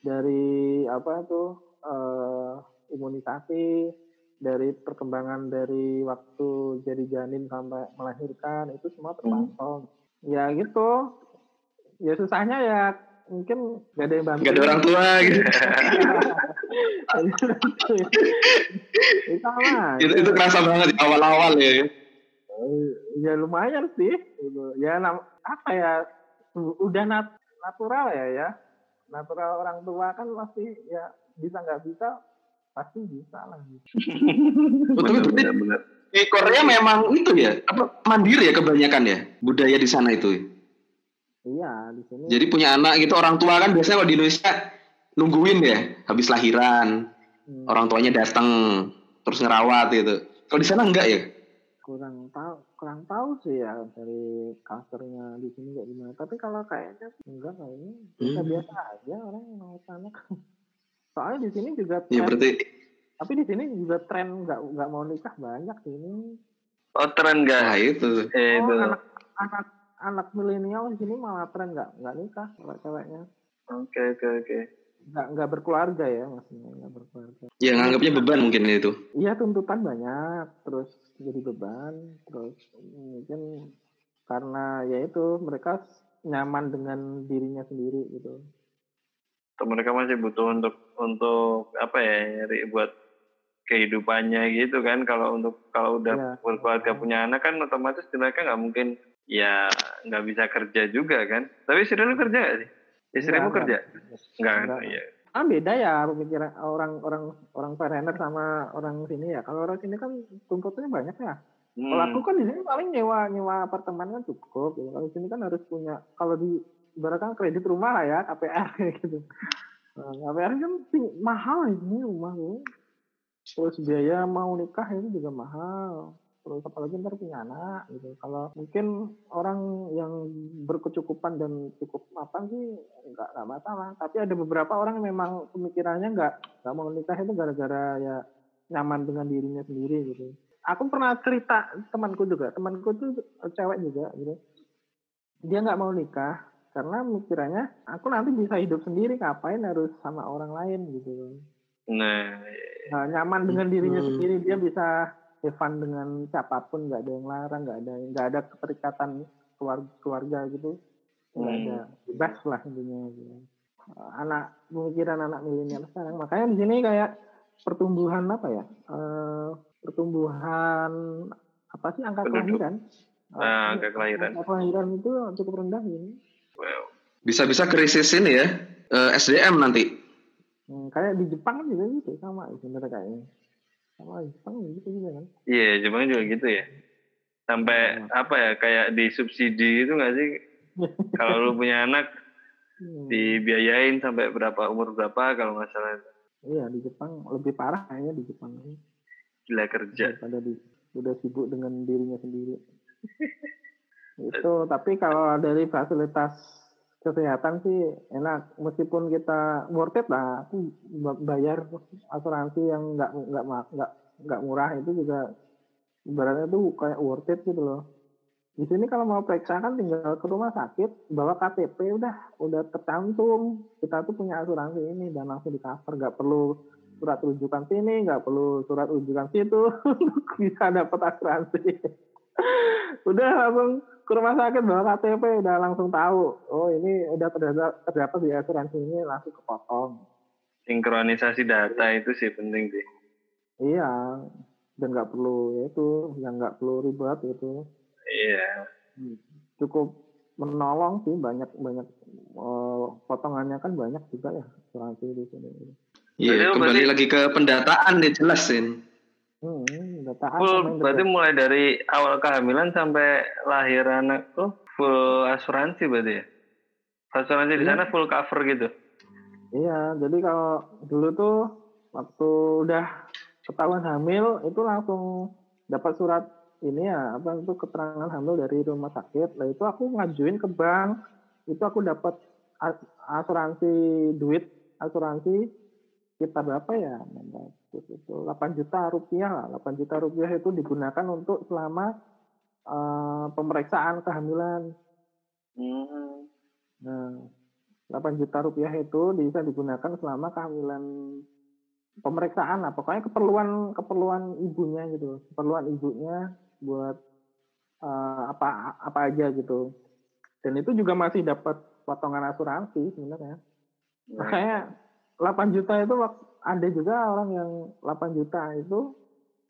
Speaker 3: dari apa tuh eh, imunisasi dari perkembangan dari waktu jadi janin sampai melahirkan itu semua terpantau ya gitu ya susahnya ya mungkin gak ada yang bantu
Speaker 1: Gak ada orang tua gitu.
Speaker 3: Sama
Speaker 1: itu, itu kerasa banget di awal-awal ya.
Speaker 3: ya lumayan sih gitu. ya nam- apa ya udah nat- natural ya ya natural orang tua kan pasti ya bisa nggak bisa pasti bisa lah
Speaker 2: benar.
Speaker 1: di Korea memang itu ya, apa mandiri ya kebanyakan ya budaya di sana itu.
Speaker 3: Iya di sini
Speaker 1: Jadi punya anak gitu orang tua kan biasanya kalau di Indonesia nungguin ya habis lahiran
Speaker 3: hmm,
Speaker 1: orang tuanya datang terus ngerawat gitu. Kalau di sana enggak ya?
Speaker 3: kurang tahu kurang tahu sih ya dari culture-nya di sini kayak gimana tapi kalau kayaknya enggak kayaknya biasa
Speaker 1: Hmm.
Speaker 3: biasa aja orang yang mau anak soalnya di sini juga
Speaker 1: Ya
Speaker 3: tren,
Speaker 1: berarti
Speaker 3: tapi di sini juga tren nggak nggak mau nikah banyak sih ini
Speaker 2: Oh tren
Speaker 1: nah
Speaker 2: enggak?
Speaker 1: itu.
Speaker 2: Eh, itu.
Speaker 3: Oh, anak anak anak milenial di sini malah tren nggak nggak nikah kalau ceweknya
Speaker 2: Oke oke oke.
Speaker 3: nggak nggak berkeluarga ya maksudnya nggak berkeluarga
Speaker 1: Ya nganggapnya beban mungkin itu.
Speaker 3: iya tuntutan banyak terus jadi beban terus mungkin karena ya itu mereka nyaman dengan dirinya sendiri gitu
Speaker 2: Atau mereka masih butuh untuk untuk apa ya nyari buat kehidupannya gitu kan kalau untuk kalau udah
Speaker 3: Iya.
Speaker 2: berkeluarga punya anak kan otomatis mereka nggak mungkin ya nggak bisa kerja juga kan tapi istri lu kerja nggak sih istrimu kerja nggak kan iya
Speaker 3: ah beda ya pemikiran orang orang orang foreigner sama orang sini ya kalau orang sini kan tuntutannya banyak ya Kalau aku
Speaker 2: Hmm.
Speaker 3: kan di sini paling nyewa nyewa apartemen kan cukup. Gitu. Kalau di sini kan harus punya kalau di ibaratkan kredit rumah lah ya KPR gitu. Nah, KPR kan mahal ini rumah tuh. terus biaya mau nikah itu juga mahal terus apalagi ntar punya anak gitu. Kalau mungkin orang yang berkecukupan dan cukup mapan sih nggak nggak masalah. Tapi ada beberapa orang yang memang pemikirannya nggak nggak mau nikah itu gara-gara ya nyaman dengan dirinya sendiri gitu. Aku pernah cerita temanku juga temanku tuh cewek juga gitu. Dia nggak mau nikah karena mikirannya aku nanti bisa hidup sendiri ngapain harus sama orang lain gitu.
Speaker 2: Nah,
Speaker 3: nah nyaman dengan dirinya
Speaker 1: Hmm.
Speaker 3: sendiri dia bisa fun dengan siapa pun nggak ada yang larang nggak ada nggak ada keterikatan keluarga, keluarga gitu nggak
Speaker 2: Hmm.
Speaker 3: ada bebas lah intinya gitu. anak pemikiran anak milenial sekarang makanya di sini kayak pertumbuhan apa ya eh, pertumbuhan apa sih angka
Speaker 2: Penduduk.
Speaker 3: kelahiran
Speaker 2: Ah,
Speaker 3: Eh,
Speaker 2: angka kelahiran.
Speaker 3: angka kelahiran itu cukup rendah ini
Speaker 2: well,
Speaker 1: Bisa-bisa krisis ini ya, eh, SDM nanti.
Speaker 3: Hmm, kayak di Jepang juga gitu sama sebenarnya kayaknya sama Jepang gitu juga kan
Speaker 2: iya, Jepang juga gitu ya. Sampai apa ya, kayak disubsidi itu nggak sih? Kalau lu punya anak,
Speaker 3: Hmm.
Speaker 2: dibiayain sampai berapa umur berapa kalau nggak salah
Speaker 3: Iya di Jepang lebih parah kayaknya di Jepang
Speaker 2: gila kerja.
Speaker 3: daripada di udah sibuk dengan dirinya sendiri. itu tapi kalau dari fasilitas kesehatan sih enak. Meskipun kita worth it lah aku ba- bayar asuransi yang nggak nggak nggak nggak murah itu juga ibaratnya tuh kayak worth it gitu loh. Di sini kalau mau periksa kan tinggal ke rumah sakit bawa KTP udah udah tercantum. Kita tuh punya asuransi ini dan langsung di cover nggak perlu surat rujukan sini nggak perlu surat rujukan situ bisa dapat asuransi. Udah langsung ke rumah sakit bawa KTP udah langsung tahu oh ini udah terdapat terdapat di asuransi ini langsung kepotong
Speaker 2: Sinkronisasi data itu sih penting sih.
Speaker 3: iya dan nggak perlu ya itu yang nggak perlu ribet gitu
Speaker 2: Iya.
Speaker 3: cukup menolong sih banyak banyak eh, potongannya kan banyak juga ya asuransi di sini
Speaker 1: Iya, kembali lagi ke pendataan nih jelasin.
Speaker 3: Hmm, dataan
Speaker 2: Full
Speaker 3: sama yang
Speaker 2: berarti
Speaker 3: dekat.
Speaker 2: mulai dari awal kehamilan sampai lahir anak tuh full asuransi berarti ya? Asuransi di
Speaker 3: Iya.
Speaker 2: sana full cover gitu.
Speaker 3: Iya, jadi kalau dulu tuh waktu udah ketahuan hamil itu langsung dapat surat ini ya apa itu keterangan hamil dari rumah sakit. Lah itu aku ngajuin ke bank, itu aku dapat as- asuransi duit, asuransi sekitar berapa ya? Itu 8 juta rupiah lah. 8 juta rupiah itu digunakan untuk selama eh, pemeriksaan kehamilan.
Speaker 2: Hmm.
Speaker 3: Nah, 8 juta rupiah itu bisa digunakan selama kehamilan pemeriksaan lah. Pokoknya keperluan keperluan ibunya gitu. Keperluan ibunya buat eh, apa apa aja gitu. Dan itu juga masih dapat potongan asuransi sebenarnya. Makanya 8 juta itu ada juga orang yang 8 juta itu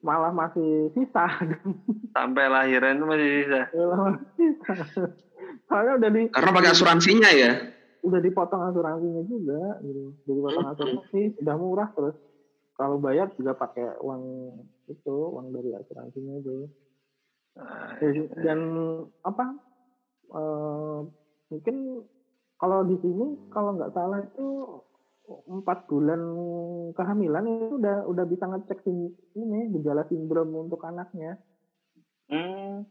Speaker 3: malah masih sisa.
Speaker 2: Sampai lahiran itu masih
Speaker 3: sisa. Soalnya udah di
Speaker 1: Karena pakai asuransinya ya.
Speaker 3: udah dipotong asuransinya juga gitu udah dipotong asuransi udah murah terus kalau bayar juga pakai uang itu uang dari asuransinya itu
Speaker 2: Nah,
Speaker 3: Jadi- dan apa eh, mungkin kalau di sini kalau nggak salah itu empat bulan kehamilan itu udah udah bisa ngecek sim- ini gejala sindrom untuk anaknya
Speaker 2: hmm.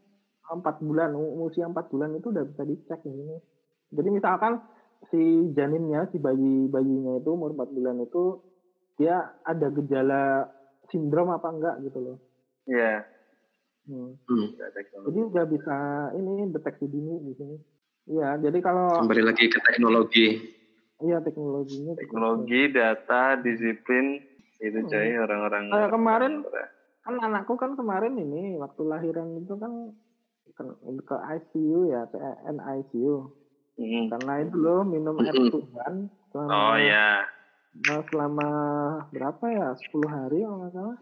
Speaker 3: empat bulan usia empat bulan itu udah bisa dicek ini jadi misalkan si janinnya si bayi bayinya itu umur empat bulan itu dia ada gejala sindrom apa enggak gitu loh
Speaker 2: Iya.
Speaker 3: Hmm.
Speaker 1: Hmm.
Speaker 2: Nggak teknologi.
Speaker 3: jadi udah bisa ini deteksi dini di sini iya jadi kalau
Speaker 1: Kembali lagi ke teknologi.
Speaker 3: Iya teknologinya cukup
Speaker 2: Teknologi, data, disiplin itu coy orang-orang.
Speaker 3: Kayak kemarin kan anakku kan kemarin ini waktu lahiran itu kan ke, ke ICU ya ke NICU
Speaker 2: Hmm.
Speaker 3: karena itu loh minum air tuban selama
Speaker 2: Oh ya.
Speaker 3: Nah, selama berapa ya? 10 hari kalau nggak salah.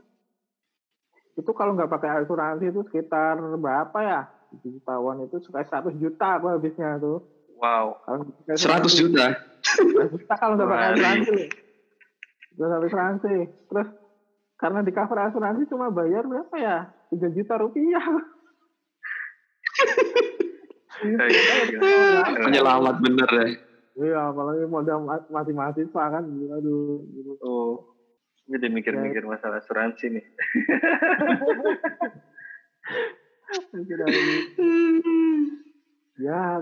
Speaker 3: Itu kalau nggak pakai asuransi itu sekitar berapa ya? 7 jutawan itu sekitar 100 juta aku habisnya tuh.
Speaker 2: Wow.
Speaker 3: Kalau nggak pakai
Speaker 1: 100
Speaker 3: asuransi,
Speaker 1: juta.
Speaker 3: 100 juta kalau nggak pakai asuransi. loh. Nggak pakai asuransi. Terus karena di cover asuransi cuma bayar berapa ya? 3 juta rupiah.
Speaker 1: Penyelamat bener ya.
Speaker 3: Iya, apalagi modal ma- masih mahasiswa kan. Aduh, gitu.
Speaker 2: Oh. Jadi mikir-mikir masalah asuransi nih.
Speaker 3: ya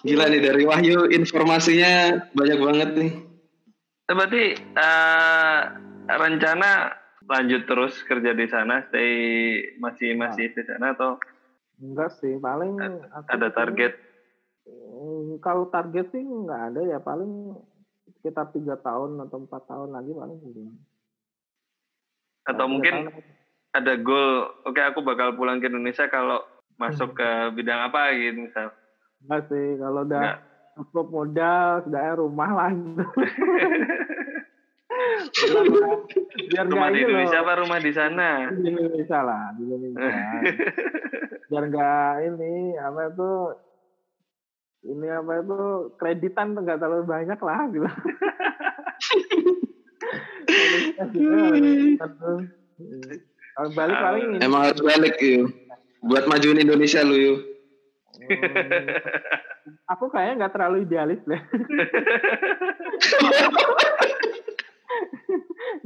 Speaker 1: Gila nih dari Wahyu informasinya banyak banget nih.
Speaker 2: Eh, Berarti eh, rencana lanjut terus kerja di sana, stay masih masih di sana atau
Speaker 3: enggak sih paling
Speaker 2: ada target?
Speaker 3: eh, kalau target sih nggak ada ya paling sekitar tiga tahun atau empat tahun lagi paling gitu.
Speaker 2: Atau
Speaker 3: Tiga
Speaker 2: mungkin
Speaker 3: tahun.
Speaker 2: ada goal, oke aku bakal pulang ke Indonesia kalau masuk ke bidang apa gitu misal.
Speaker 3: enggak sih kalau udah
Speaker 2: Enggak.
Speaker 3: cukup modal sudah rumah lah gitu. biar
Speaker 2: Rumah
Speaker 3: nggak
Speaker 2: di
Speaker 3: ini
Speaker 2: Indonesia
Speaker 3: loh.
Speaker 2: apa rumah di sana?
Speaker 3: di Indonesia lah di Indonesia biar nggak ini apa itu ini apa itu kreditan tuh nggak terlalu banyak lah gitu kalau balik paling ini
Speaker 1: Emang harus balik yuk. Buat majuin Indonesia lu yuk.
Speaker 3: Hmm, aku kayaknya nggak terlalu idealis deh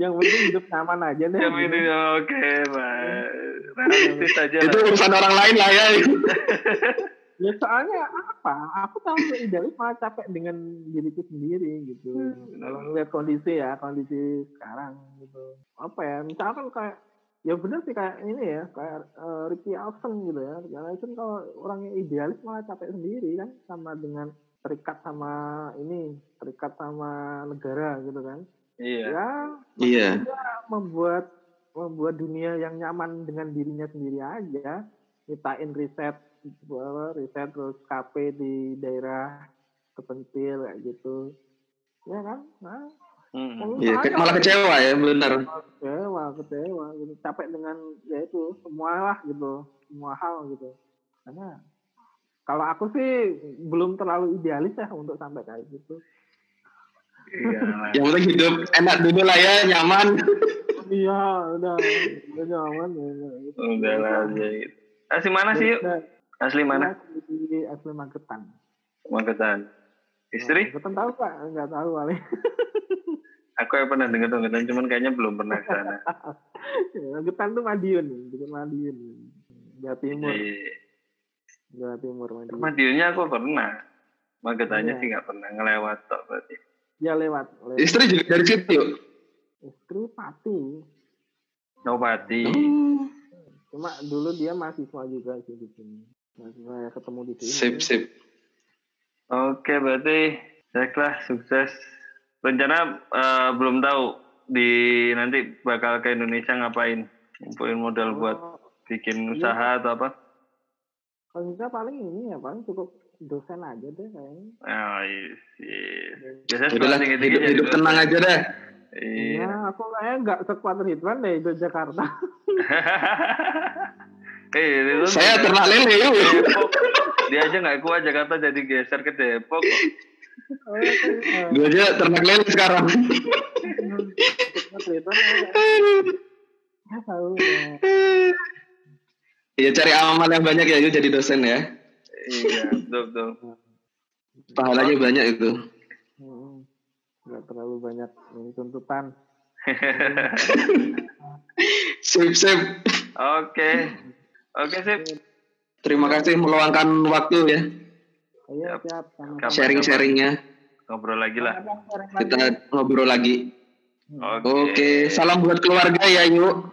Speaker 3: yang penting hidup nyaman aja deh gitu.
Speaker 2: ini oke, Mas. Realistis aja
Speaker 1: Itu
Speaker 2: lah.
Speaker 1: urusan orang lain lah ya.
Speaker 3: Ya soalnya apa? Aku tahu idealis malah capek dengan diriku sendiri gitu. Kalau ngeliat kondisi ya, kondisi sekarang gitu. Apa ya? Misalkan kayak ya bener sih kayak ini ya, kayak eh, Ricky Alson gitu ya. Ricky Alson kalau orangnya idealis malah capek sendiri kan sama dengan terikat sama ini, terikat sama negara gitu kan.
Speaker 2: Iya.
Speaker 3: Ya
Speaker 1: Iya.
Speaker 3: dia membuat membuat dunia yang nyaman dengan dirinya sendiri aja nyiptain riset riset terus KP di daerah kepentil kayak gitu ya kan nah,
Speaker 1: Iya, ke- malah kecewa ya, benar.
Speaker 3: kecewa kecewa gitu capek dengan ya itu semua lah gitu semua hal gitu karena kalau aku sih belum terlalu idealis ya untuk sampai kayak gitu
Speaker 2: Iya.
Speaker 1: Yang penting hidup enak dulu lah ya, nyaman.
Speaker 3: iya udah udah nyaman ya, ya, gitu.
Speaker 2: Udah lah gitu. Asli mana sih Asli mana?
Speaker 3: Asli, asli Magetan.
Speaker 2: Magetan. Istri?
Speaker 3: Magetan tahu pak? Enggak tahu kali.
Speaker 2: Aku yang pernah dengar Magetan, cuman kayaknya belum pernah ke sana.
Speaker 3: Magetan tuh Madiun, bukan Madiun. Jawa Timur. Jawa Timur Madiun.
Speaker 2: Madiunnya aku pernah. Magetannya
Speaker 3: Iya.
Speaker 2: sih nggak pernah ngelewat tok berarti.
Speaker 3: Ya lewat. lewat.
Speaker 1: Istri juga dari situ.
Speaker 3: Istri Pati.
Speaker 2: Nopati.
Speaker 1: Oh,
Speaker 3: Cuma dulu dia mahasiswa juga sih di sini. Mahasiswa ya ketemu di sini.
Speaker 1: sip, sip.
Speaker 2: Oke, berarti baiklah sukses. Rencana eh, belum tahu di nanti bakal ke Indonesia ngapain? Ngumpulin modal buat
Speaker 3: Oh,
Speaker 2: bikin
Speaker 3: Iya.
Speaker 2: usaha atau apa?
Speaker 3: Kalau bisa paling ini ya paling cukup dosen aja deh kayaknya.
Speaker 2: Oh, iya. Biasanya
Speaker 1: Udahlah,
Speaker 2: sekolah tinggi-tinggi
Speaker 1: hidup,
Speaker 2: jadi
Speaker 1: hidup
Speaker 2: dosen.
Speaker 1: tenang aja dah.
Speaker 2: Iya.
Speaker 3: Ya, aku kayaknya nggak sekuat Ridwan deh di Jakarta.
Speaker 2: Eh, itu
Speaker 1: Saya ternak lele yuk.
Speaker 2: Dia aja nggak kuat Jakarta jadi geser ke Depok.
Speaker 3: Oh,
Speaker 1: Gue aja ternak lele sekarang.
Speaker 3: Ya ya.
Speaker 1: Iya cari amal yang banyak ya yuk jadi dosen ya.
Speaker 2: Iya, betul betul.
Speaker 1: Pahalanya banyak itu.
Speaker 3: Hmm, nggak terlalu banyak ini tuntutan.
Speaker 1: Sip, sip.
Speaker 2: Oke. Oke, sip.
Speaker 1: Terima kasih meluangkan waktu ya.
Speaker 3: Ayo
Speaker 2: Siap.
Speaker 3: siap
Speaker 1: Sharing-sharingnya.
Speaker 2: Ngobrol lagi lah.
Speaker 1: Kita ngobrol lagi.
Speaker 2: Oke.
Speaker 1: Oke, salam buat keluarga ya yuk.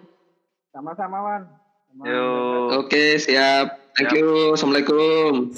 Speaker 3: sama-sama Wan. Sama-
Speaker 2: Yuk.
Speaker 1: Oke, siap. Thank
Speaker 2: Siap.
Speaker 1: you. Assalamualaikum.